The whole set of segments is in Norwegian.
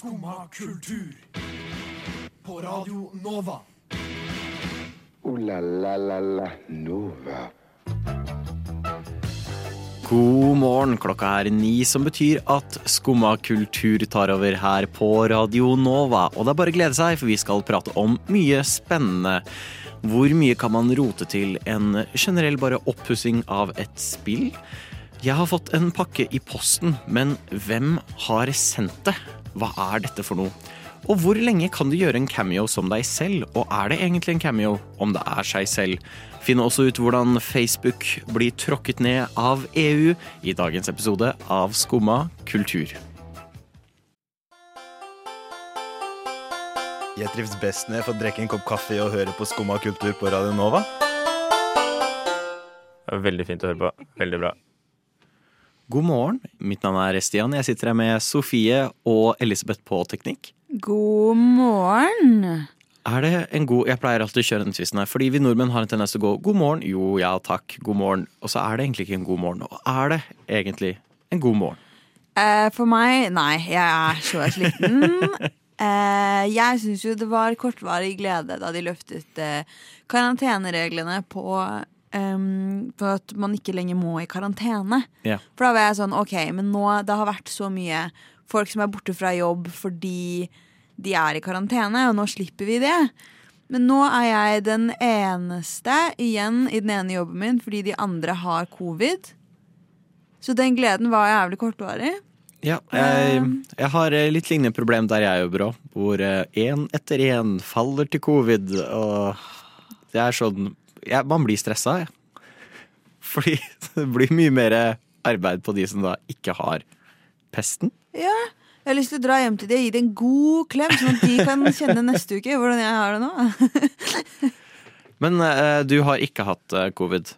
Skumma kultur. På Radio Nova. O-la-la-la-la Nova. God morgen, klokka er ni, som betyr at Skumma kultur tar over her på Radio Nova. Og det er bare å glede seg, for vi skal prate om mye spennende. Hvor mye kan man rote til en generell bare oppussing av et spill? Jeg har fått en pakke i posten, men hvem har sendt det? Hva er dette for noe? Og hvor lenge kan du gjøre en cameo som deg selv, og er det egentlig en cameo om det er seg selv? Finn også ut hvordan Facebook blir tråkket ned av EU i dagens episode av Skumma kultur. Jeg trives best når jeg får drikke en kopp kaffe og høre på Skumma kultur på Radio Nova. Veldig fint å høre på. Veldig bra. God morgen, mitt navn er Stian. Jeg sitter her med Sofie og Elisabeth på teknikk. God morgen. Er det en god Jeg pleier alltid å kjøre den tvisten her, fordi vi nordmenn har en tendens til å gå god morgen, jo ja takk, god morgen, og så er det egentlig ikke en god morgen. Og er det egentlig en god morgen? Uh, for meg, nei, jeg er så sliten. Uh, jeg syns jo det var kortvarig glede da de løftet uh, karantenereglene på ehm, For at man ikke lenger må i karantene. Yeah. For da var jeg sånn, ok, men nå det har vært så mye folk som er borte fra jobb fordi de er i karantene, og nå slipper vi det. Men nå er jeg den eneste igjen i den ene jobben min fordi de andre har covid. Så den gleden var jævlig kortvarig. Ja, jeg, jeg har eh, litt lignende problem der jeg jobber òg, hvor én etter én faller til covid, og det er sånn ja, Man blir stressa, jeg. Fordi det blir mye mer arbeid på de som da ikke har pesten. Ja, jeg har lyst til å dra hjem til de og gi dem en god klem, sånn at de kan kjenne neste uke hvordan jeg har det nå. Men uh, du har ikke hatt uh, covid.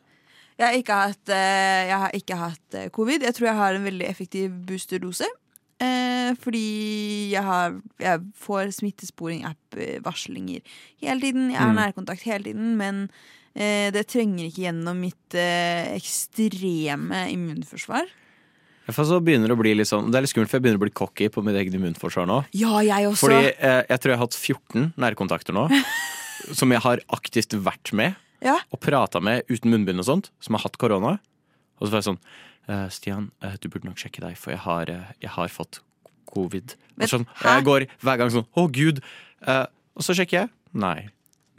Jeg har ikke hatt, uh, jeg har ikke hatt covid. Jeg tror jeg har en veldig effektiv boosterdose. Fordi jeg, har, jeg får smittesporing-app-varslinger hele tiden. Jeg har Mm. nærkontakt hele tiden, men det trenger ikke gjennom mitt eh, ekstreme immunforsvar. For så begynner det å bli litt sånn Det er litt skummelt, for jeg begynner å bli cocky på mitt eget immunforsvar nå. Ja, jeg også. Fordi eh, jeg tror jeg har hatt 14 nærkontakter nå, som jeg har aktivt vært med Ja. og prata med uten munnbind og sånt, som har hatt korona. Og så var jeg sånn eh, Stian, eh, du burde nok sjekke deg, for jeg har, eh, jeg har fått covid. Men, sånn, jeg går hver gang sånn Å, gud. Eh, og så sjekker jeg. Nei.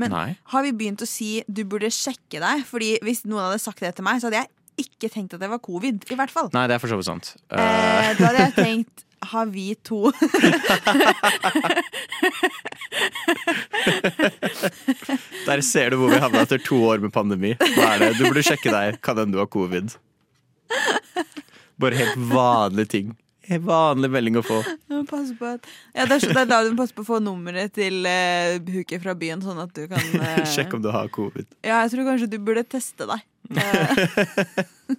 Men Nei. har vi begynt å si du burde sjekke deg? Fordi hvis noen hadde sagt det til meg, så hadde jeg ikke tenkt at det var covid. I hvert fall. Nei, det er for så vidt sant. Eh, Eh, da hadde jeg tenkt har vi to der ser du hvor vi havna etter to år med pandemi. Hva er det? Du burde sjekke deg. Kan hende du har covid. Bare helt vanlige ting. Helt vanlig melding å få. Pass på at Ja, det er, da du passer på å få nummeret til uh, huket fra byen, sånn at du kan uh, Sjekk om du har covid. Ja, jeg tror kanskje du burde teste deg.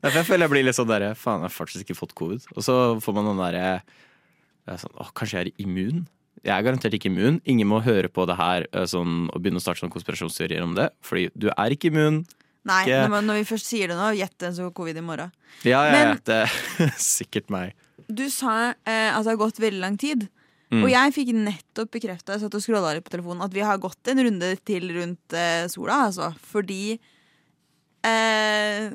Derfor jeg føler jeg blir litt sånn der Faen, jeg har faktisk ikke fått covid. Og så får man den derre er sånn, kanskje jeg er immun? Jeg er garantert ikke immun. Ingen må høre på det her eh, sånn, og begynne å starte sånn konspirasjonsteorier om det. Fordi du er ikke immun. Nei, når, når vi først sier det nå, gjett den som får covid i morgen. Ja, ja, ja. Men- Det er sikkert meg. Du sa eh, at det har gått veldig lang tid. Mm. Og jeg fikk nettopp bekrefta jeg at vi har gått en runde til rundt eh, sola. Altså. Fordi eh,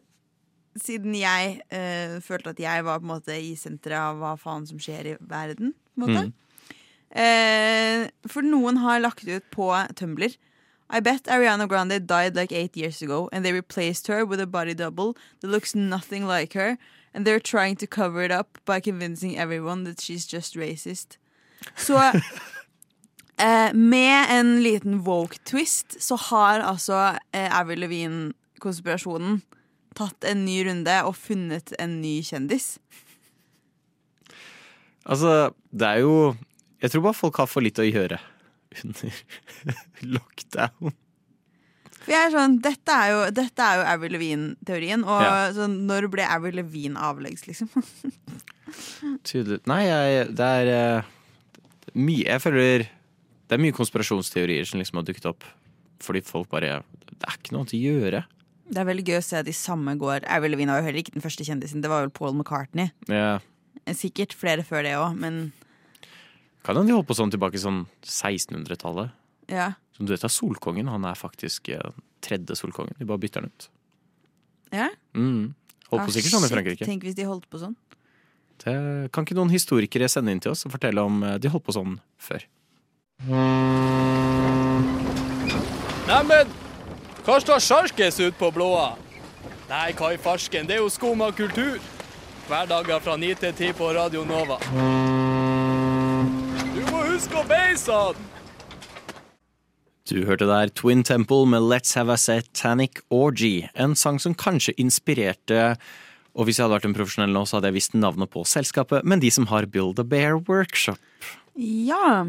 Siden jeg eh, følte at jeg var på en måte i senteret av hva faen som skjer i verden. På en måte. Mm. Eh, for noen har lagt ut på Tumblr I bet Ariana Grande died like eight years ago, and they replaced her with a body double that looks nothing like her, and they're trying to cover it up by convincing everyone that she's just racist. Så eh, med en liten woke-twist så har altså eh, Avril Levine-konspirasjonen tatt en ny runde og funnet en ny kjendis. Altså, det er jo Jeg tror bare folk har for litt å gjøre under lockdown. For jeg er sånn, Dette er jo, dette er jo Avril Levine-teorien. Og Ja. sånn, når ble Avril Levine avleggs, liksom? Tydelig. Nei, jeg, det er eh, mye Jeg føler det er mye konspirasjonsteorier som liksom har dukket opp fordi folk bare Det er ikke noe annet å gjøre. Det er veldig gøy å se de samme går. Avril Levine var jo heller ikke den første kjendisen. Det var jo Paul McCartney. Ja. Sikkert flere før det òg, men Kan hende de holdt på sånn tilbake i sånn 1600-tallet. Ja. Som du vet, er Solkongen. Han er faktisk eh, tredje Solkongen. De bare bytter han ut. ja? Mm. Holdt Ah, på sikkert sånn i Frankrike. Tenk hvis de holdt på sånn. Det, kan ikke noen historikere sende inn til oss og fortelle om eh, de holdt på sånn før? Neimen, hva står sjarkes ut på blåa? Nei, hva i farsken, det er jo skum av kultur. Hverdager fra 9 til 10 på Radio Nova. Huske å beise den! Du hørte der Twin Temple med Let's Have a Satanic Orgy. En sang som kanskje inspirerte Og hvis jeg hadde vært en profesjonell nå, så hadde jeg visst navnet på selskapet, men de som har Build a Bear Workshop. Ja.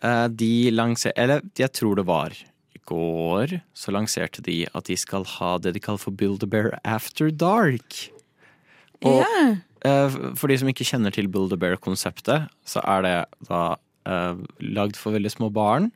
Eh, De lanser... Eller jeg tror det var i går, så lanserte de at de skal ha det de kaller for Build a Bear After Dark. Og ja. eh, for de som ikke kjenner til Build a Bear-konseptet, så er det da eh, lagd for veldig små barn.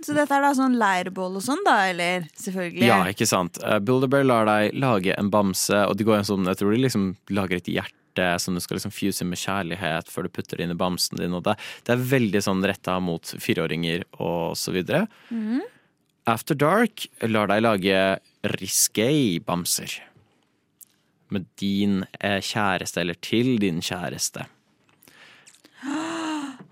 Så dette er da sånn leirbål og sånn, da? Eller? Selvfølgelig. Ja, ikke sant. Uh, Builderbear lar deg lage en bamse, og de går en sånn, jeg tror de liksom lager et hjerte som du skal liksom fuse med kjærlighet før du putter det inn i bamsen din. Og det, det er veldig sånn retta mot fireåringer og så videre. After Dark lar deg lage risky bamser. Med din eh, kjæreste, eller til din kjæreste.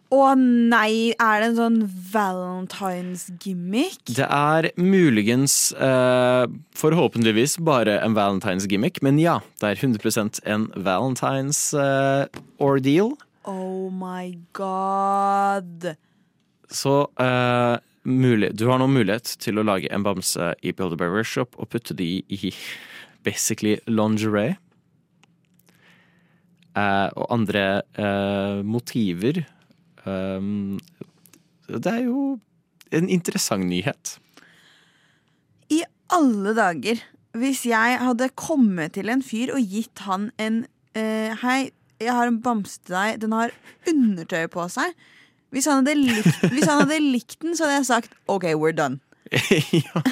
Å nei, er det en sånn valentines-gimmick? Det er muligens, eh, forhåpentligvis, bare en valentines-gimmick, men ja, det er 100 en valentines-ordeal. Oh my god. Så eh, mulig, du har nå mulighet til å lage en bamse i Builder Workshop og putte de i basically lingerie. Eh, og andre eh, motiver. Um, det er jo en interessant nyhet. I alle dager. Hvis jeg hadde kommet til en fyr og gitt han en eh, Hei, jeg har en bamse til deg. Den har undertøy på seg. Hvis han, hadde likt, hvis han hadde likt den, så hadde jeg sagt OK, we're done. ja.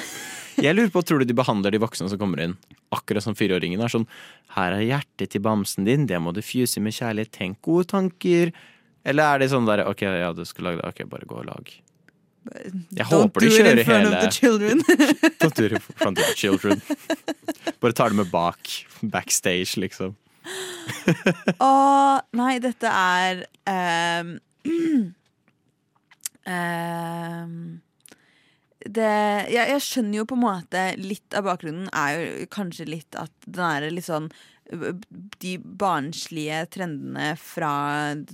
Jeg lurer på, Tror du de behandler de voksne som kommer inn, akkurat som fireåringen? er sånn, Her er hjertet til bamsen din, det må du fuse med kjærlighet, tenk gode tanker. Eller er de sånn der OK, ja, du skal lage det, ok, bare gå og lag. Jeg Don't håper de do it in kjører front hele of the children. Don't do it in front of the children. Bare tar det med bak. Backstage, liksom. Å, nei, dette er um, um, det, jeg, jeg skjønner jo på en måte Litt av bakgrunnen er jo kanskje litt at den er litt sånn De barnslige trendene fra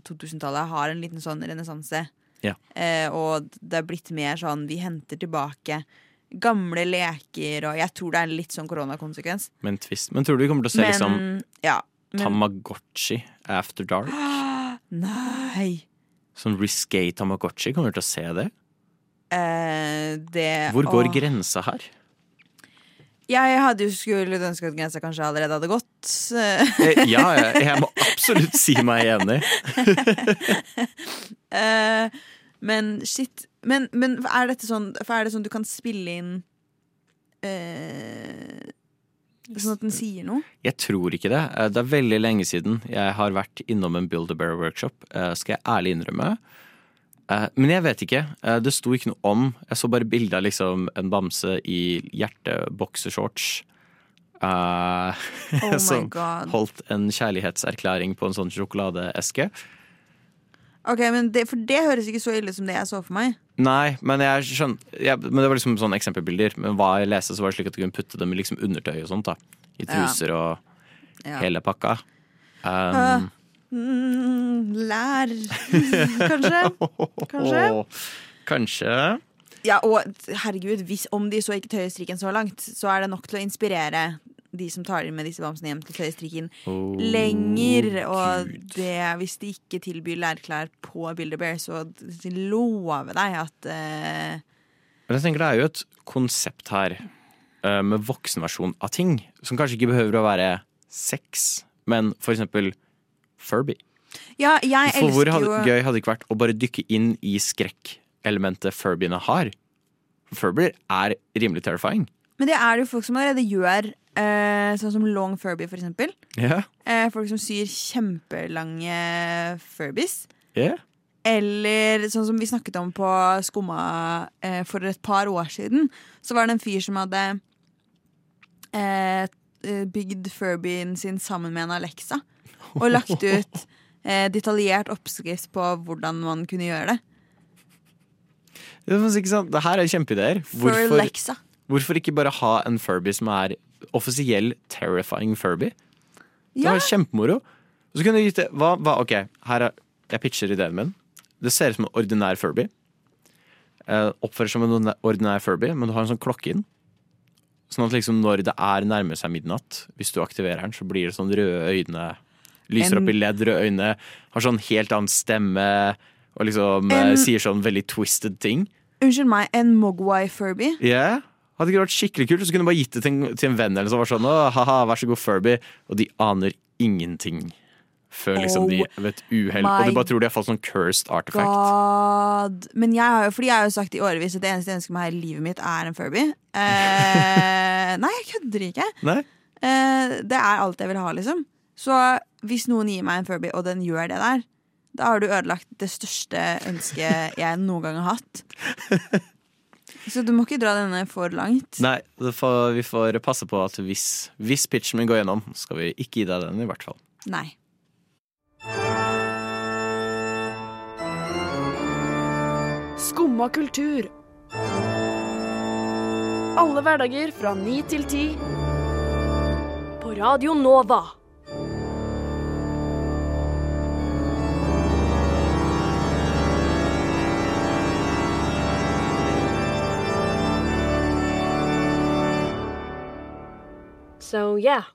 2000-tallet har en liten sånn renessanse. Ja. Eh, og det er blitt mer sånn vi henter tilbake gamle leker, og jeg tror det er litt sånn koronakonsekvens. Men twist. Men tror du vi kommer til å se Men liksom ja. Men, Tamagotchi after dark? nei. Sånn risque Tamagotchi? Kommer du til å se det? Eh, det Hvor går grensa her? Jeg hadde jo skulle ønske at grensa kanskje allerede hadde gått. Eh, Ja, jeg, jeg må absolutt si meg enig. Eh, men shit. Men, men er dette sånn For er det sånn du kan spille inn eh, Sånn at den sier noe? Jeg tror ikke det. Eh, Det er veldig lenge siden jeg har vært innom en Build-A-Bear-workshop, skal jeg ærlig innrømme. Eh, Men jeg vet ikke. Eh, Det sto ikke noe om. Jeg så bare bilde av liksom en bamse i hjerteboksershorts. Uh, Oh som god. holdt en kjærlighetserklæring på en sånn sjokoladeeske. Ok, men det, For det høres ikke så ille som det jeg så for meg. Nei, men jeg skjønner jeg, Men det var liksom sånne eksempelbilder. Men hva jeg leste, så var det slik at du kunne putte dem i liksom undertøy og sånt. da I Ja. truser og Ja. hele pakka. Um, Um, Mm, lær, kanskje? Kanskje? Kanskje. Ja, og herregud, hvis, om de så ikke tøyer strikken så langt, så er det nok til å inspirere de som tar med disse bamsene hjem til å tøye strikken Oh, lenger. Og det, hvis de ikke tilbyr lærklær på Build-A-Bear, så lover deg at uh, Men jeg tenker det er jo et konsept her uh, med voksenversjon av ting, som kanskje ikke behøver å være sex, men for eksempel Furby. Ja, jeg For hvor hadde, jo gøy hadde det ikke vært å bare dykke inn i skrekkelementet Furbyene har? Furbyer er rimelig terrifying. Men det er det jo folk som allerede gjør, eh, sånn som Long Furby, for eksempel. Yeah. Eh, folk som syr kjempelange Furbies. yeah. Eller sånn som vi snakket om på Skumma eh, for et par år siden. Så var det en fyr som hadde eh, bygd Furbyen sin sammen med en Alexa. Og lagt ut eh, detaljert oppskrift på hvordan man kunne gjøre det. Det, er ikke sant? Dette er kjempeideer. For Hvorfor, hvorfor ikke bare ha en Furby som er offisiell terrifying Furby? Det Ja. var kjempemoro. Og så kunne du gitt det hva, hva, Ok, her er, jeg pitcher ideen min. Det ser ut som en ordinær Furby. Eh, oppfører seg som en ordinær Furby, men du har en sånn klokke inn. Sånn at liksom når det er nærmer seg midnatt, hvis du aktiverer den, så blir det sånn røde øyne. Lyser En- opp i ledd, røde øyne. Har sånn helt annen stemme. Og liksom eh, En- sier sånn veldig twisted ting. Unnskyld meg, en Mogwai Furby? Ja, Hadde ikke det vært skikkelig kult, så kunne du bare gitt det til en, til en venn eller så var sånn, ha ha, vær så god, Furby. Og de aner ingenting før liksom de Oh ved et uhell. Og du bare tror de har fått sånn cursed artifact. Men jeg har jo, fordi jeg har jo sagt i årevis at det eneste jeg ønsker meg i livet mitt, er en Furby. Eh, nei, jeg kødder ikke. Eh, det er alt jeg vil ha, liksom. Så hvis noen gir meg en Furby, og den gjør det der, da har du ødelagt det største ønsket jeg noen gang har hatt. Så du må ikke dra denne for langt. Nei, får, vi får passe på at hvis, hvis pitchen min går gjennom, skal vi ikke gi deg den, i hvert fall. Nei. Skumma kultur. Alle hverdager fra ni til ti. På Radio Nova. So yeah.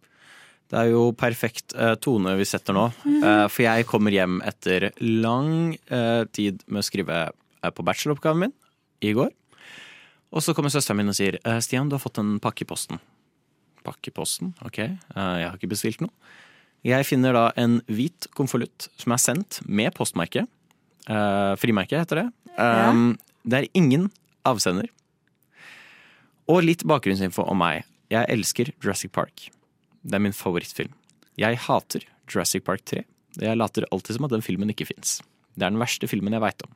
Det er jo perfekt eh, tone vi setter nå, eh, for jeg kommer hjem etter lang eh, tid med å skrive eh, på bacheloroppgaven min i går. Og så kommer søsteren min og sier Stian, du har fått en pakke i posten. Pakke i posten? Ok, jeg har ikke bestilt noe. Jeg finner da en hvit konvolutt som er sendt med postmerke. Frimerke heter det. Ja. Det er ingen avsender. Og litt bakgrunnsinfo om meg. Jeg elsker Jurassic Park. Det er min favorittfilm. Jeg hater Jurassic Park 3. Jeg later alltid som at den filmen ikke fins. Det er den verste filmen jeg veit om.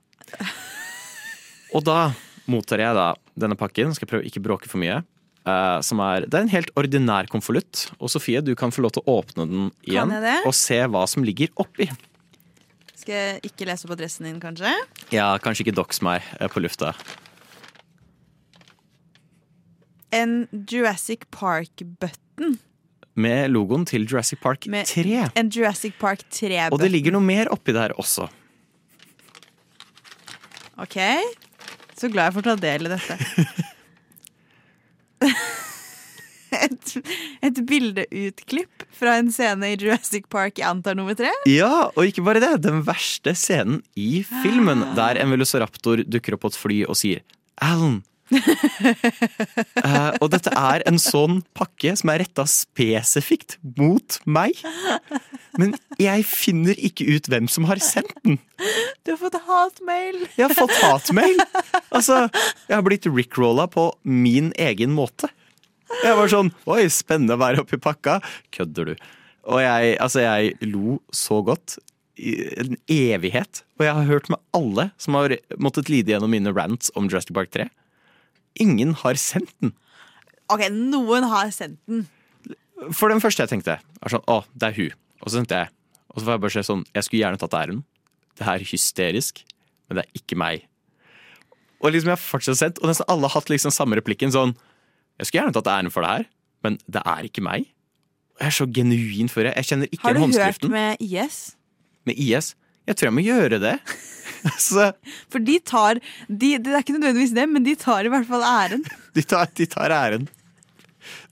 Og da mottar jeg da denne pakken, skal jeg prøve å ikke bråke for mye. Uh, som er, det er en helt ordinær konvolutt. Og Sofie, du kan få lov til å åpne den igjen og se hva som ligger oppi. Skal jeg ikke lese opp adressen din, kanskje? Ja, kanskje ikke dox meg eh, på lufta. En Jurassic Park-button. Med logoen til Jurassic Park 3. En Jurassic Park 3-button. Og det ligger noe mer oppi der også. Ok, så glad jeg får ta del i dette. et, et bildeutklipp fra en scene i Jurassic Park jeg antar nummer tre. Ja, og ikke bare det. Den verste scenen i filmen, der en velociraptor dukker opp på et fly og sier 'Alan'. Eh, og dette er en sånn pakke som er retta spesifikt mot meg. Men jeg finner ikke ut hvem som har sendt den. Du har fått hatmail! Jeg har fått hatmail. Altså, jeg har blitt rickrolla på min egen måte. Jeg var sånn Oi, spennende å være oppi pakka. Kødder du? Og jeg, altså, jeg lo så godt. En evighet. Og jeg har hørt med alle som har måttet lide gjennom mine rants om Jurassic Park 3. Ingen har sendt den. Ok, noen har sendt den. For den første jeg tenkte, var sånn Å, det er hun. Og så tenkte jeg Og så får jeg bare se sånn Jeg skulle gjerne tatt æren. Det er hysterisk, men det er ikke meg. Og liksom jeg har fortsatt sendt, og nesten alle har hatt liksom samme replikken sånn Jeg skulle gjerne tatt æren for det her, men det er ikke meg. Jeg er så genuin for det. Jeg kjenner ikke håndskriften Har du hørt med IS? Med IS. Jeg tror jeg må gjøre det. så For de tar de, Det er ikke nødvendigvis dem, men de tar i hvert fall æren. de tar, de tar æren.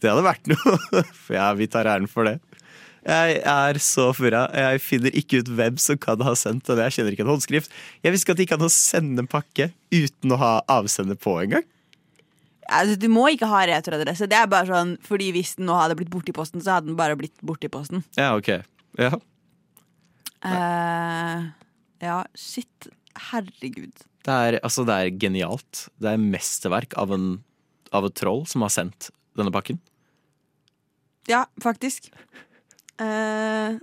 Det hadde vært noe. Ja, vi tar æren for det. Jeg er så furra. Jeg finner ikke ut hvem som kan ha sendt den. Jeg kjenner ikke en håndskrift. Jeg visste ikke at det gikk an å sende en pakke uten å ha avsender på engang. Altså, du må ikke ha returadresse. Det er bare sånn, fordi Hvis den nå hadde blitt borti posten, så hadde den bare blitt borti posten. Ja, ok. Ja. Uh, ja, shit. Herregud. Det er, altså, det er genialt. Det er mesterverk av, en, av et troll som har sendt denne pakken. Ja, faktisk. Uh,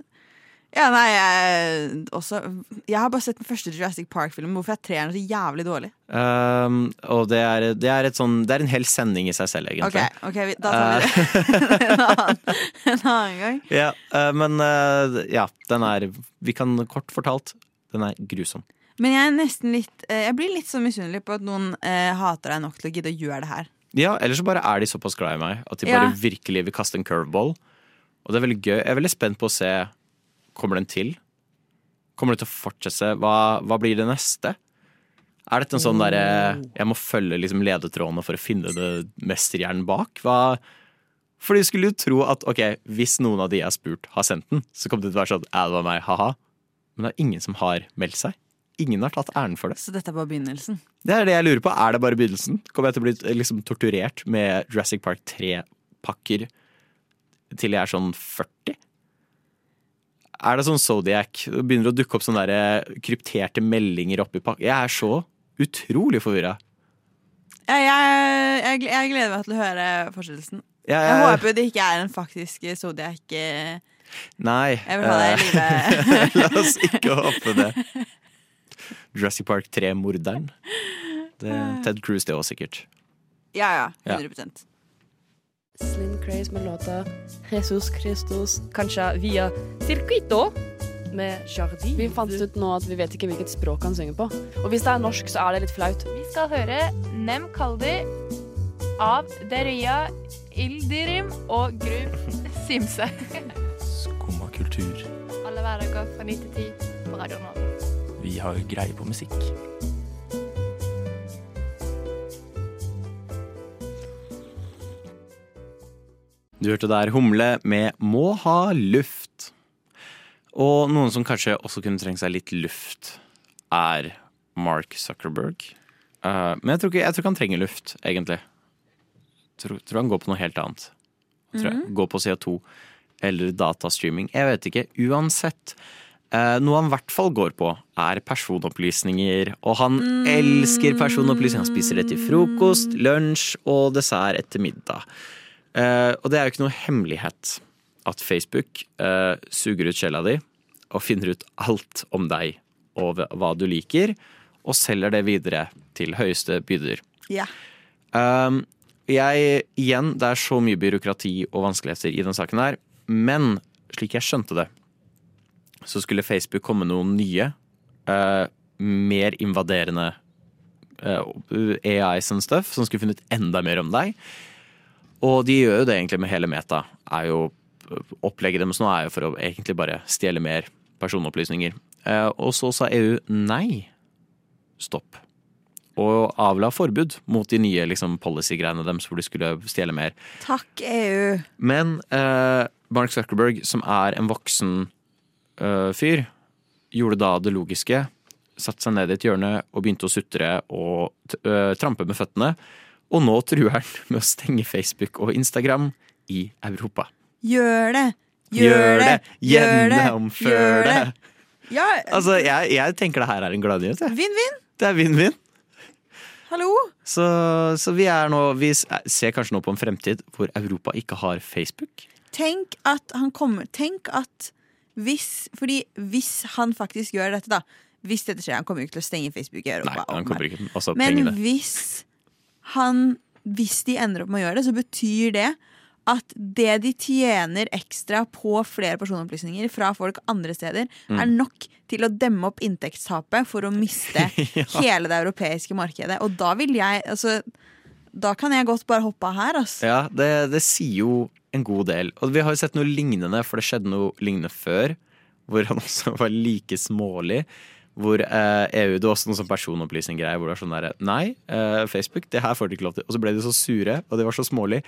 Ja, nei, jeg, også, jeg har bare sett den første Jurassic Park-filmen. Hvorfor er treeren så jævlig dårlig? Um, og det er, det, er et sånn, det er en hel sending i seg selv, egentlig. ok, vi- da tar vi det en, annen, en annen gang. Ja, uh, men uh, ja, den er Vi kan kort fortalt, den er grusom. Men jeg er nesten litt eh, Jeg blir litt så misunnelig på at noen eh, hater deg nok til å gidde å gjøre det her. Ja, Eller så bare er de såpass glad i meg at de Ja. bare virkelig vil kaste en curveball. Og det er veldig gøy. Jeg er veldig spent på å se Kommer den til. Kommer det til å fortsette? Hva, hva blir det neste? Er dette en sånn derre Jeg må følge liksom ledetrådene for å finne det mesterhjernen bak? Hva For du skulle jo tro at ok, hvis noen av de jeg har spurt, har sendt den, så kommer det til å være sånn Ja, det var meg, ha-ha. Men det er ingen som har meldt seg. Ingen har tatt æren for det. Så dette er bare begynnelsen. Det er det jeg lurer på. Er det bare begynnelsen? Kommer jeg til å bli liksom, torturert med Jurassic Park 3-pakker til jeg er sånn 40? Er det sånn Zodiac? Begynner å dukke opp sånne eh, krypterte meldinger oppi pakken? Jeg er så utrolig forvirra. Jeg, jeg, jeg, gleder meg til å høre fortsettelsen. Jeg, Jeg håper det ikke er en faktisk Zodiac eh, Nei. Jeg vil ha det i eh, livet. La oss ikke håpe det. Jurassic Park 3-morderen. Ted Cruz, det òg, sikkert. Ja, ja. Ja. 100 Slim Craze med låta Jesus Christus, kanskje via Circuito med Jardin. Vi fant ut nå at vi vet ikke hvilket språk han synger på. Og hvis det er norsk, så er det litt flaut. Vi skal høre Nem Kaldi av Deria Ildirim og Gru Simse. Skumma kultur. Alle hverdager fra 9 til 10 på Radio Nova. Vi har greie på musikk. Du hørte der Humle med Må ha luft. Og noen som kanskje også kunne trengt seg litt luft, er Mark Zuckerberg. Eh, men jeg tror, ikke, jeg tror ikke han trenger luft, egentlig. Tror, tror han går på noe helt annet. Tror jeg. Går på CO2 eller datastreaming. Jeg vet ikke. Uansett. Eh, noe han i hvert fall går på, er personopplysninger. Og han elsker personopplysninger. Han spiser det til frokost, lunsj og dessert etter middag. Eh, og det er jo ikke noe hemmelighet at Facebook eh, suger ut sjela di og finner ut alt om deg og hva- du liker, og selger det videre til høyeste byder. Ja. Um, jeg, igjen, det er så mye byråkrati og vanskeligheter i denne saken her, men slik jeg skjønte det, så skulle Facebook komme noen nye, uh, mer invaderende uh, AIs and stuff, som skulle funnet enda mer om deg. Og de gjør jo det egentlig med hele Meta. Er jo Opplegget deres nå er jo for å egentlig bare stjele mer personopplysninger. Uh, og så sa EU nei, stopp. Og avla forbud mot de nye liksom, policy-greiene deres hvor de skulle stjele mer. Takk, EU. Men eh, Mark Zuckerberg, som er en voksen eh, fyr, gjorde da det logiske. Satte seg ned i et hjørne og begynte å sutre og eh, trampe med føttene. Og nå truer han med å stenge Facebook og Instagram i Europa. Gjør det! Gjør det! Gjør det! Gjennomfør det! Ja, Altså, jeg, jeg tenker det her er en gladnyhet. vinn-vinn! Det er vinn-vinn. Hallo! Så, så vi er nå Vi ser kanskje nå på en fremtid hvor Europa ikke har Facebook. Tenk at han kommer Tenk at hvis Fordi hvis han faktisk gjør dette, da Hvis dette skjer, han kommer jo ikke til å stenge Facebook i Europa. Nei, han kommer ikke også Men pengene. hvis han Hvis de ender opp med å gjøre det, så betyr det at det de tjener ekstra på flere personopplysninger fra folk andre steder, Mm. er nok til å demme opp inntektstapet for å miste hele det europeiske markedet. Og da vil jeg altså Da kan jeg godt bare hoppe av her, altså. Ja, det, det sier jo en god del. Og vi har jo sett noe lignende, for det skjedde noe lignende før. Hvor han også var like smålig. Hvor eh, EU Det var også noen sånn personopplysning-greier hvor det var sånn derre Nei, eh, Facebook, det her får dere ikke lov til. Og så ble de så sure, og de var så smålig.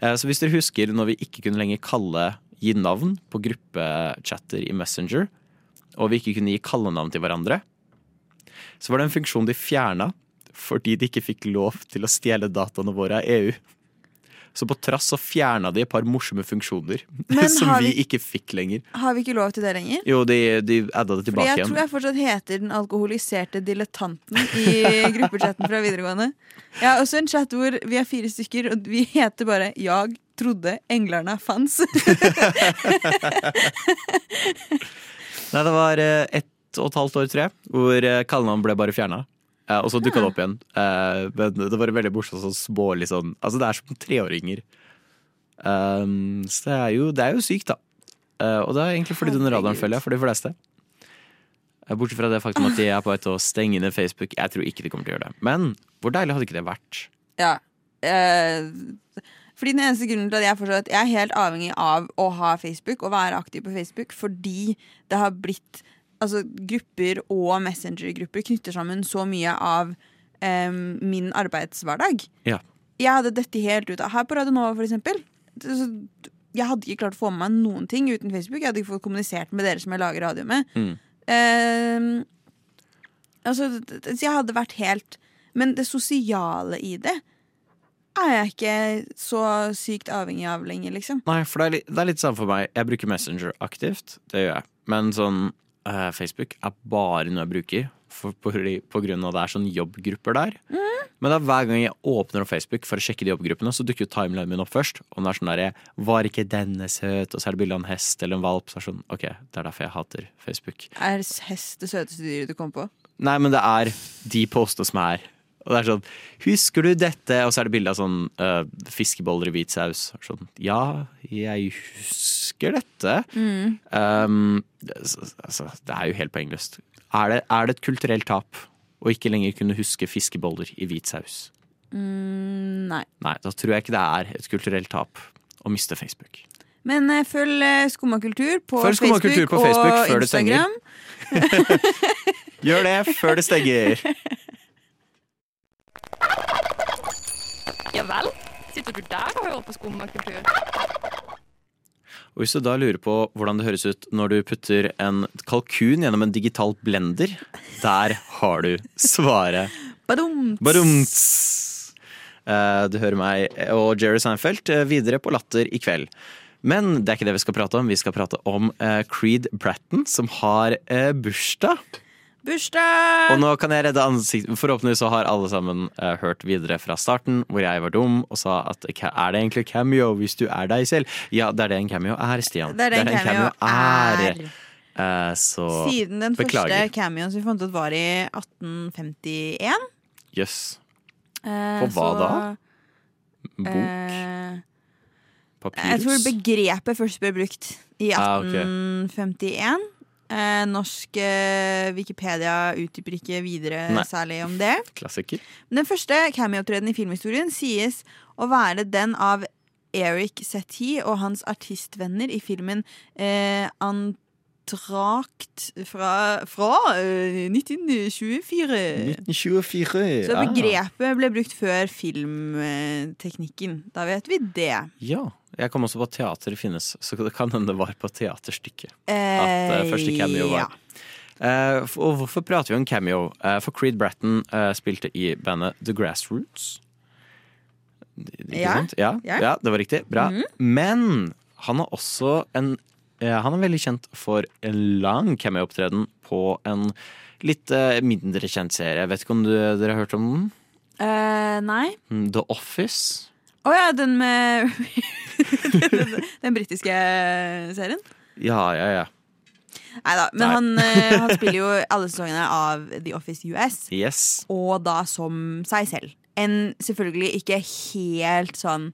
Eh, så hvis dere husker når vi ikke kunne lenger kalle gi navn på gruppechatter i Messenger, og vi ikke kunne gi kallenavn til hverandre, så var det en funksjon de fjerna fordi de ikke fikk lov til å stjele dataene våre av EU. Så på trass så fjerna de et par morsomme funksjoner Men som vi vi- ikke fikk lenger. Har vi ikke lov til det lenger? Jo, de, de adda det tilbake igjen. jeg tror jeg fortsatt heter den alkoholiserte dilettanten i gruppechatten fra videregående. Jeg har også en chat hvor vi er fire stykker, og vi heter bare 'Jag trodde englerne fanns'. Nei, det var eh, ett og et halvt år, tror jeg, hvor eh, kallenavn ble bare fjerna. Eh, og så dukka det opp igjen. Eh, men det var veldig morsomt sånn smålig sånn Altså, det er som treåringer. Um, så det er, jo, det er jo sykt, da. Eh, og det er egentlig fordi under radaren, følger for de fleste. Eh, Bortsett fra det faktum at de er på vei til å stenge ned Facebook. Jeg tror ikke de kommer til å gjøre det. Men hvor deilig hadde ikke det vært? Ja. Eh, fordi den eneste grunnen til at jeg forstår at jeg er helt avhengig av å ha Facebook og være aktiv på Facebook, fordi det har blitt Altså, grupper og messengergrupper knytter sammen så mye av um, min arbeidshverdag. Ja. Jeg hadde dette helt ut av Her på Radio Nova, for eksempel. Jeg hadde ikke klart å få med meg noen ting uten Facebook. Jeg hadde ikke fått kommunisert med dere som jeg lager radio med. Mm. Um, altså, jeg hadde vært helt Men det sosiale i det er jeg ikke så sykt avhengig av lenger, liksom. Nei, for det er, litt, det er litt samme for meg. Jeg bruker Messenger aktivt, det gjør jeg. Men sånn eh, Facebook er bare noe jeg bruker for, på, på grunn av det er sånn jobbgrupper der. Men det er hver gang jeg åpner opp Facebook for å sjekke de jobbgruppene, så dukker jo timelinen min opp først. Og den er sånn der, Var ikke denne søt? Og så er det bilde av en hest eller en valp. Så er det sånn, ok, det er derfor jeg hater Facebook. Er hest det søteste dyret du kom på? Nei, men det er de postene som er. Og det er sånn Husker du dette? Og så er det bilde av sånn uh, fiskeboller i hvit saus. Sånn, ja, jeg husker dette. Um, det, altså, det er jo helt poengløst. Er det, er det et kulturelt tap å ikke lenger kunne huske fiskeboller i hvit saus? Mm, nei. Nei, da tror jeg ikke det er et kulturelt tap å miste Facebook. Men uh, følg eh, Skumma kultur på Facebook, på Facebook og før. Instagram. Gjør det før det stenger! Ja vel? Sitter du der og hører på skummakultur? Og hvis du da lurer på hvordan det høres ut når du putter en kalkun gjennom en digital blender, der har du svaret. Badum. Badumts! Eh, Du hører meg og Jerry Seinfeld eh, videre på Latter i kveld. Men det er ikke det vi skal prate om. Vi skal prate om eh, Creed Bratton, som har bursdag. Bursdag! Og nå kan jeg redde ansiktet. Forhåpentligvis så har alle sammen uh, hørt videre fra starten, hvor jeg var dum og sa at er det egentlig cameo hvis du er deg selv? Ja, det er det en cameo er, Stian. Det er det en cameo er. Eh, så Siden den beklager. første cameoen som vi fant ut var i 1851. Jøss. Yes. På hva så, da? Bok? eh, Papyrus? jeg tror begrepet først ble brukt i 1851. Ah, ok. 1851. Eh, norsk eh, Wikipedia utdyper ikke videre Nei. særlig om det. Klassiker. Men den første cameo-opptredenen i filmhistorien sies å være den av Eric Settee og hans artistvenner i filmen eh, Antrakt fra, fra eh, 1924. 1924. Så begrepet ble brukt før filmteknikken. Da vet vi det. Ja. Jeg kom også på at teateret finnes, så det kan hende det var på teaterstykket. Eh, At uh, første cameo var. ja. Uh, og hvorfor prater vi om cameo? Uh, for Creed Bratton spilte i bandet The Grassroots. Ja. Ja, Ja. det var riktig. Bra. Mhm. Men han er også en Han er veldig kjent for en lang cameo-opptreden på en litt mindre kjent serie. Jeg vet ikke om du, dere har hørt om den? Nei. Mm, The Office. Å ja, den med Den, den britiske serien? Ja, ja, ja. Neida, men Nei. han, eh, han spiller jo alle sesongene av The Office US. Yes. Og da som seg selv. En selvfølgelig ikke helt sånn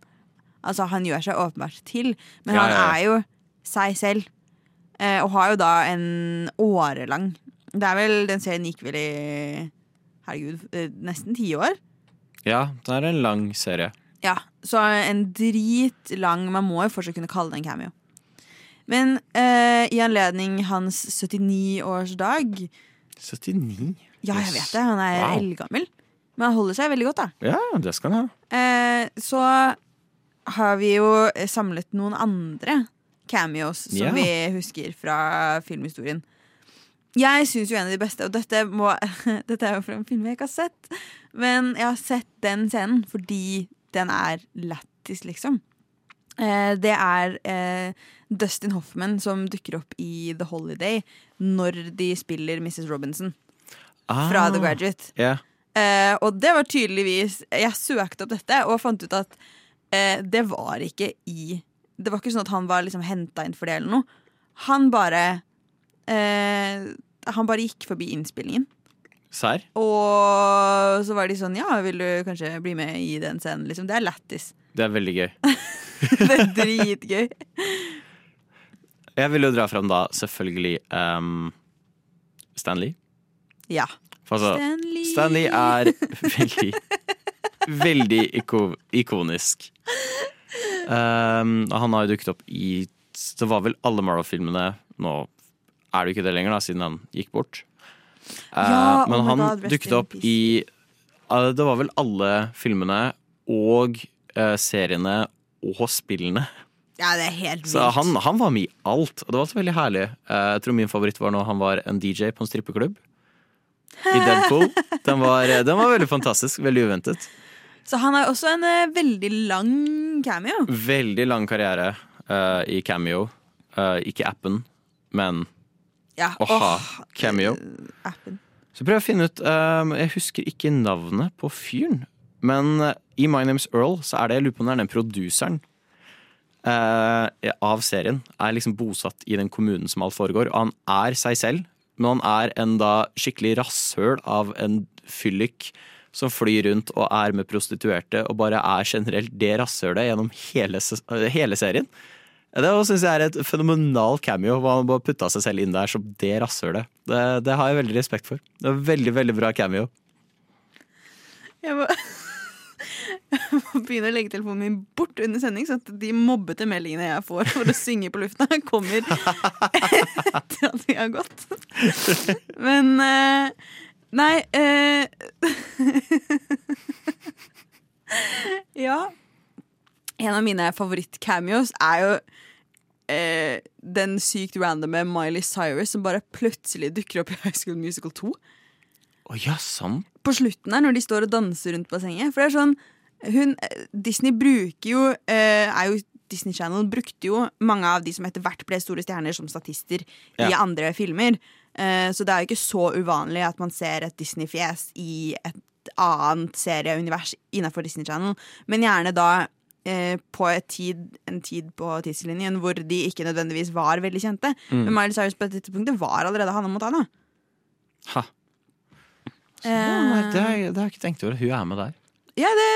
Altså, han gjør seg åpenbart til, men Ja, han ja, ja. er jo seg selv. Eh, og har jo da en årelang Det er vel Den serien gikk vel i Herregud, eh, nesten ti år. Ja, det er en lang serie. Ja, så en dritlang Man må jo fortsatt kunne kalle det en cameo. Men eh, i anledning hans 79-årsdag 79. Ja, jeg vet det, han er Wow. eldgammel. Men han holder seg veldig godt, da. Ja, det skal han ha. Eh, så har vi jo samlet noen andre cameos som yeah. vi husker fra filmhistorien. Jeg syns jo en av de beste, og dette, må, dette er jo fra en film jeg ikke har sett, men jeg har sett den scenen fordi den er lættis, liksom. Eh, det er eh, Dustin Hoffman som dukker opp i The Holiday når de spiller Mrs. Robinson fra Ah. The Graduate. Yeah. Eh, og det var tydeligvis Jeg søkte opp dette og fant ut at eh, det var ikke i Det var ikke sånn at han var liksom henta inn for det eller noe. Han bare eh, han bare gikk forbi innspillingen. Serr? Og så var de sånn Ja, vil du kanskje bli med i den scenen? Liksom. Det er lættis. Det er veldig gøy. Det er dritgøy. Jeg vil jo dra fram da selvfølgelig um, Stanley. Ja. Altså, Stanley. Stanley er veldig, veldig iko ikonisk. Um, han har jo dukket opp i Det var vel alle Marvel-filmene. Nå er det jo ikke det lenger, da, siden han gikk bort. Uh, Ja, oh men oh han God, dukket opp i Det var vel alle filmene og uh, seriene og spillene. Ja, det er helt vilt. Så han, han var med i alt, og det var også veldig herlig. Eh, jeg tror min favoritt var når han var en DJ på en strippeklubb. I Deadpool. Den var, den var veldig fantastisk. Veldig uventet. Så han har også en uh, veldig lang cameo. Veldig lang karriere uh, i Cameo. Uh, ikke appen, men Ja, å ha Cameo. appen. Så prøv å finne ut um, Jeg husker ikke navnet på fyren. Men eh, i My Name's Earl så er det jeg lurer på om det er den produseren uh, av serien. Er liksom bosatt i den kommunen som alt foregår. Og han er seg selv, men han er en da skikkelig rasshøl av en fyllik som flyr rundt og er med prostituerte og bare er generelt det rasshølet gjennom hele, hele serien. Det syns jeg er et fenomenal cameo. Hvor han bare putta seg selv inn der som det rasshølet. Det, det har jeg veldig respekt for. Det er veldig, veldig bra cameo. Jeg må, jeg må begynne å legge telefonen min bort under sending, sånn at de mobbete meldingene jeg får for å synge på lufta, kommer etter at vi har gått. Men eh, Nei eh, Ja. En av mine favoritt-cameos er jo eh, den sykt randomme Miley Cyrus som bare plutselig dukker opp i High School Musical 2 Oh, ja, sant. på slutten her, når de står og danser rundt bassenget. For det er sånn hun, eh, Disney bruker jo, eh, er jo Disney Channel brukte jo mange av de som etter hvert ble store stjerner, som statister i andre filmer. Eh, så det er jo ikke så uvanlig at man ser et Disney-fjes i et annet serieunivers innenfor Disney Channel. Men gjerne da på et tid, en tid på tidslinjen hvor de ikke nødvendigvis var veldig kjente. Mm. Men Miley Cyrus på dette tidspunktet var allerede Hanna Montana. Ha. Så, det, har- det, har jeg- det har jeg ikke tenkt over. Hun er med der. Ja, det,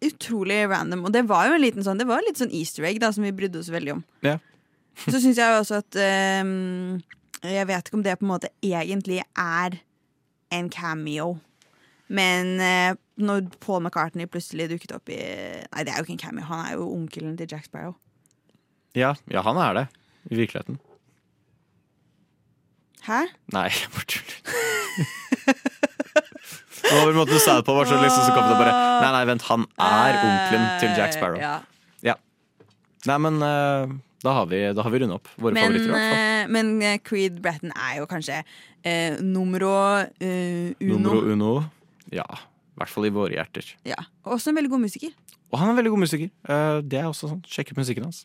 er utrolig random. Og det var jo en liten sånn Det var litt sånn easter egg da som vi brydde oss veldig om. Ja. Så syns jeg også at um, Jeg vet ikke om det på en måte egentlig er en cameo. Men eh, når Paul McCartney plutselig dukket opp i Nei, det er jo ikke en cameo. Han er jo onkelen til Jack Sparrow. Ja, ja, han er det. I virkeligheten. Hæ? Nei, jeg bare tuller. Det var måten du sa det på, var så liksom, så kom det bare Nei, nei, vent, han er onkelen til Jack Sparrow. Ja. Ja. Nei, men eh, da har vi, da har vi rundet opp våre Men, favoritter. fall. eh, men eh, Creed Bratton er jo kanskje eh, numero eh, uno. Numero uno. Ja, i hvert fall i våre hjerter. Ja. Og også en veldig god musiker. Og han er en veldig god musiker. Eh, det er også sånn. Sjekk ut musikken hans.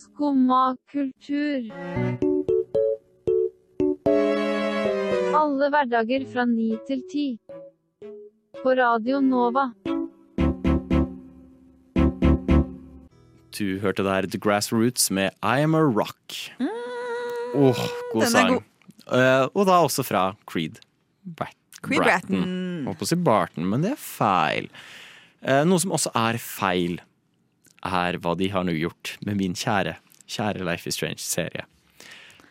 Skumma kultur. Alle hverdager fra ni til ti. På Radio Nova. Du hørte der The Grassroots med I Am A Rock. Åh, mm, den er sang. god. Eh, og da også fra Creed. Brat Creed Bratton. Holdt på å si Barton, men det er feil. Eh, noe som også er feil, er hva de har nå gjort med min kjære, kjære Life is Strange-serie.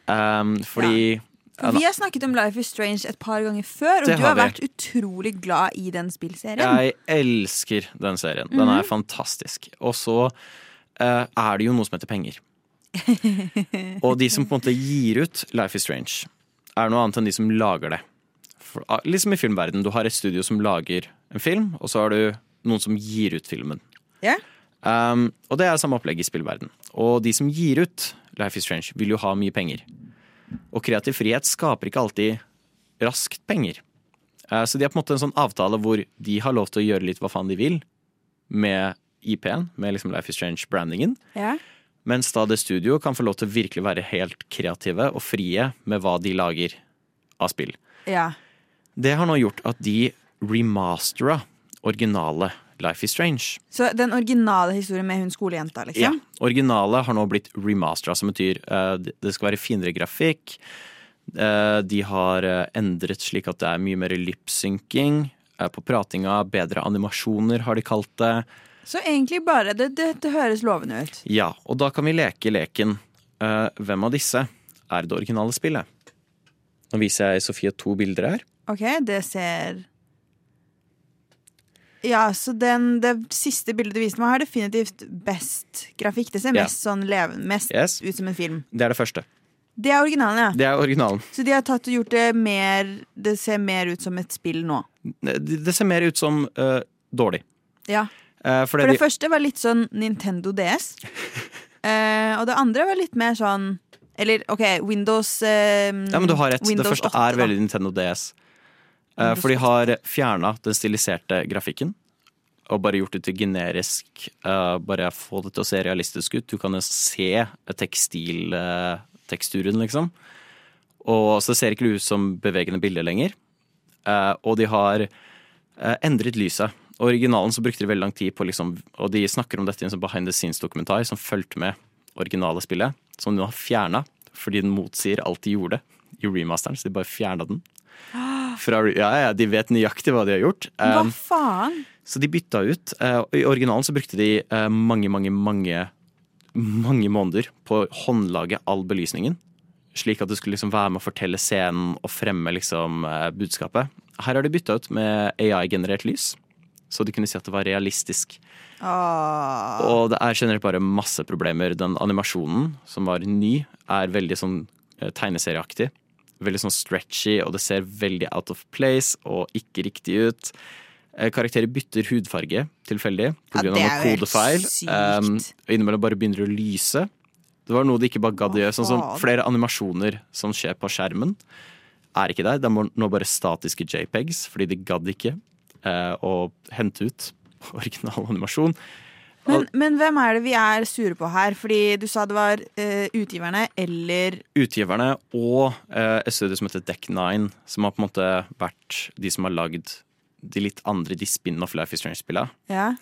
Um, fordi For vi har snakket om Life is Strange et par ganger før, og du har vi. vært utrolig glad i den spillserien. Jeg elsker den serien. Den er fantastisk. Og så uh, er det jo noe som heter penger. Og de som på en måte gir ut Life is Strange, er noe annet enn de som lager det. For, liksom i filmverden. Du har et studio som lager en film, og så har du noen som gir ut filmen. Ja. Um, og det er samme opplegg i spillverden. Og de som gir ut Life is Strange, vil jo ha mye penger. Og kreativ frihet skaper ikke alltid raskt penger. Uh, Så de har på en måte en sånn avtale hvor de har lov til å gjøre litt hva faen de vil med IP-en, med liksom Life is Strange-brandingen. Ja. Mens da det studio kan få lov til å virkelig være helt kreative og frie med hva de lager av spill. Ja. Det har nå gjort at de remastera originale Life is Strange. Så den originale historien med hun skolejenta, liksom? Ja, Originale har nå blitt remastera, som betyr uh, det- skal være finere grafikk. Uh, de har uh, endret slik at det er mye mer lipsynking uh, på pratinga. Bedre animasjoner, har de kalt det. Så egentlig bare det, det, det høres lovende ut. Ja, og da kan vi leke leken eh, Hvem av disse er det originale spillet? Nå viser jeg Sofie to bilder her. OK, det ser Ja, så den, det siste bildet du viste meg, har definitivt best grafikk. Det ser Ja. mest sånn levende Mest Yes. ut som en film. Det er det første. Det er originalen, ja. Det er originalen. Så de har tatt og gjort det mer Det ser mer ut som et spill nå. Det det ser mer ut som eh, dårlig. Ja. Eh, For det de, første var litt sånn Nintendo DS. uh, og det andre var litt mer sånn Eller OK, Windows uh, Ja, men du har rett. Det første 8, er veldig Nintendo DS. Uh, for de har fjerna den stiliserte grafikken. Og bare gjort det til generisk. eh, bare få det til å se realistisk ut. Du kan jo se tekstilteksturen, liksom. Og så ser ikke det ut som bevegende bilder lenger. Eh, og de har eh, endret lyset. Originalen så brukte de veldig lang tid på liksom Og de snakker om dette i en sånn behind the scenes-dokumentar som fulgte med originale spillet. Som de nå har fjerna fordi den motsier alt de gjorde i remasteren. Så de bare fjerna den. Fra, ja, ja, de vet nøyaktig hva de har gjort. Hva Um, faen? så de bytta ut. eh, I originalen så brukte de eh, mange, mange, mange mange måneder på å håndlage all belysningen. Slik at det skulle liksom være med å fortelle scenen og fremme liksom eh, budskapet. Her har de bytta ut med AI-generert lys, så de kunne si at det var realistisk. Ah. Og det er generelt bare masse problemer. Den animasjonen, som var ny, er veldig sånn eh, tegneserieaktig. Veldig sånn stretchy, og det ser veldig out of place og ikke riktig ut. Eh, Karakterer bytter hudfarge tilfeldig pga. Ja, noen kodefeil. Um, og innimellom bare begynner å lyse. Det var noe de ikke bare gadd å gjøre. Sånn som flere animasjoner som skjer på skjermen, er ikke der. Det er nå bare statiske JPEGs, fordi de gadd ikke eh, å hente ut original animasjon. Men, men hvem er det vi er sure på her? Fordi du sa det var uh, utgiverne eller utgiverne og uh, et studio som heter Deck9, som har på en måte vært de som har lagd de litt andre, de spin-off Life is Strange-spillene. Ja.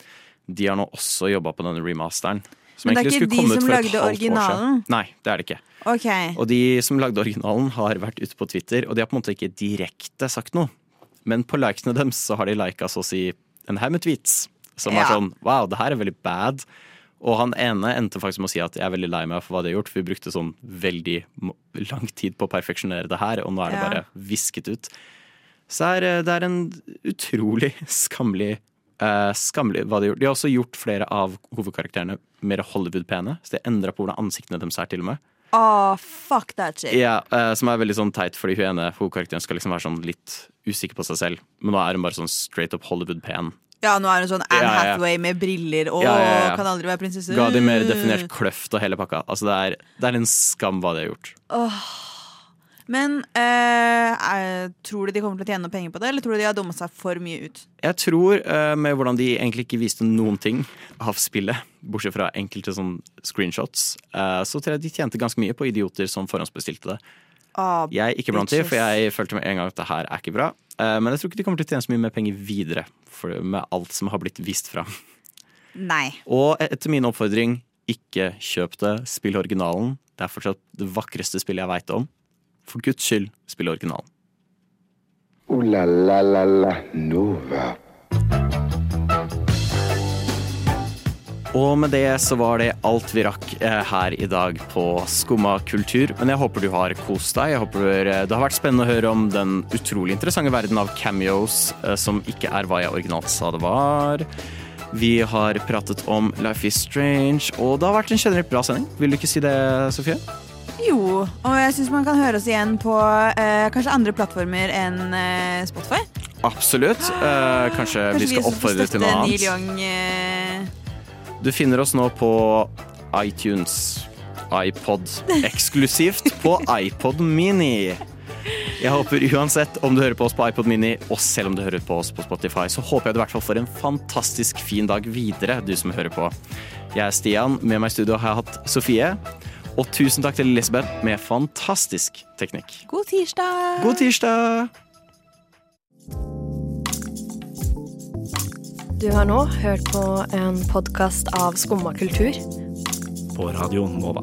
De har nå også jobba på denne remasteren. Som Men det er ikke de som lagde originalen? Nei, det er det ikke. Okay. Og de som lagde originalen, har vært ute på Twitter, og de har på en måte ikke direkte sagt noe. Men på likene deres så har de lika så å si en haug med tweets som Ja. er sånn wow, det her er veldig bad. Og han ene endte faktisk med å si at jeg er veldig lei meg for hva de har gjort, for vi brukte sånn veldig lang tid på å perfeksjonere det her, og nå er det Ja. bare visket ut. Så er, eh, det er en utrolig skammelig Uh, skammelig hva de har gjort. De har også gjort flere av hovedkarakterene mer Hollywood-pene, så de endra på hvordan ansiktene deres er, til og med. Åh, fuck that shit. Ja, eh, Som er veldig sånn teit, fordi hun ene hovedkarakteren skal liksom være sånn litt usikker på seg selv. Men nå er hun bare sånn straight up Hollywood-pen. Ja, nå er hun sånn Anne Ja, ja, ja. Hathaway med briller og Ja, ja, ja. kan aldri være prinsesse. Ga de mer definert kløft og hele pakka. Altså det er, det er en skam hva de har gjort. Men eh, tror du de kommer til å tjene noe penger på det, eller tror du de har dumma seg for mye ut? Jeg tror, eh, med hvordan de egentlig ikke viste noen ting av spillet, bortsett fra enkelte sånn screenshots, eh, så tror jeg de tjente ganske mye på idioter som forhåndsbestilte det. Ah, Jeg er ikke blant de, for jeg følte med en gang at det her er ikke bra. Eh, Men jeg tror ikke de kommer til å tjene så mye mer penger videre, for, med alt som har blitt vist fram. Nei. Og etter min oppfordring, ikke kjøp det, spill originalen. Det er fortsatt det vakreste spillet jeg veit om. For guds skyld, spill originalen. Ooh la la la la Nova. Og med det så var det alt vi rakk eh, her i dag på Skumma kultur. Men jeg håper du har kost deg. Jeg håper eh, Det har vært spennende å høre om den utrolig interessante verden av cameos, eh, som ikke er hva jeg originalt sa det var. Vi har pratet om Life is Strange, og det har vært en generelt bra sending. Vil du ikke si det, Sofie? Jo, og jeg syns man kan høre oss igjen på eh, kanskje andre plattformer enn eh, Spotify. Absolutt. Eh, kanskje, vi skal oppfordre til noe annet. Young, eh, Du finner oss nå på iTunes, iPod, eksklusivt på iPod Mini. Jeg håper uansett om du hører på oss på iPod Mini, og selv om du hører på oss på Spotify, så håper jeg du i hvert fall får en fantastisk fin dag videre, du som hører på. Jeg er Stian, med meg i studio har jeg hatt Sofie. Og tusen takk til Elisabeth med fantastisk teknikk. God tirsdag! God tirsdag! Du har nå hørt på en podkast av Skumma kultur. På Radio Nova.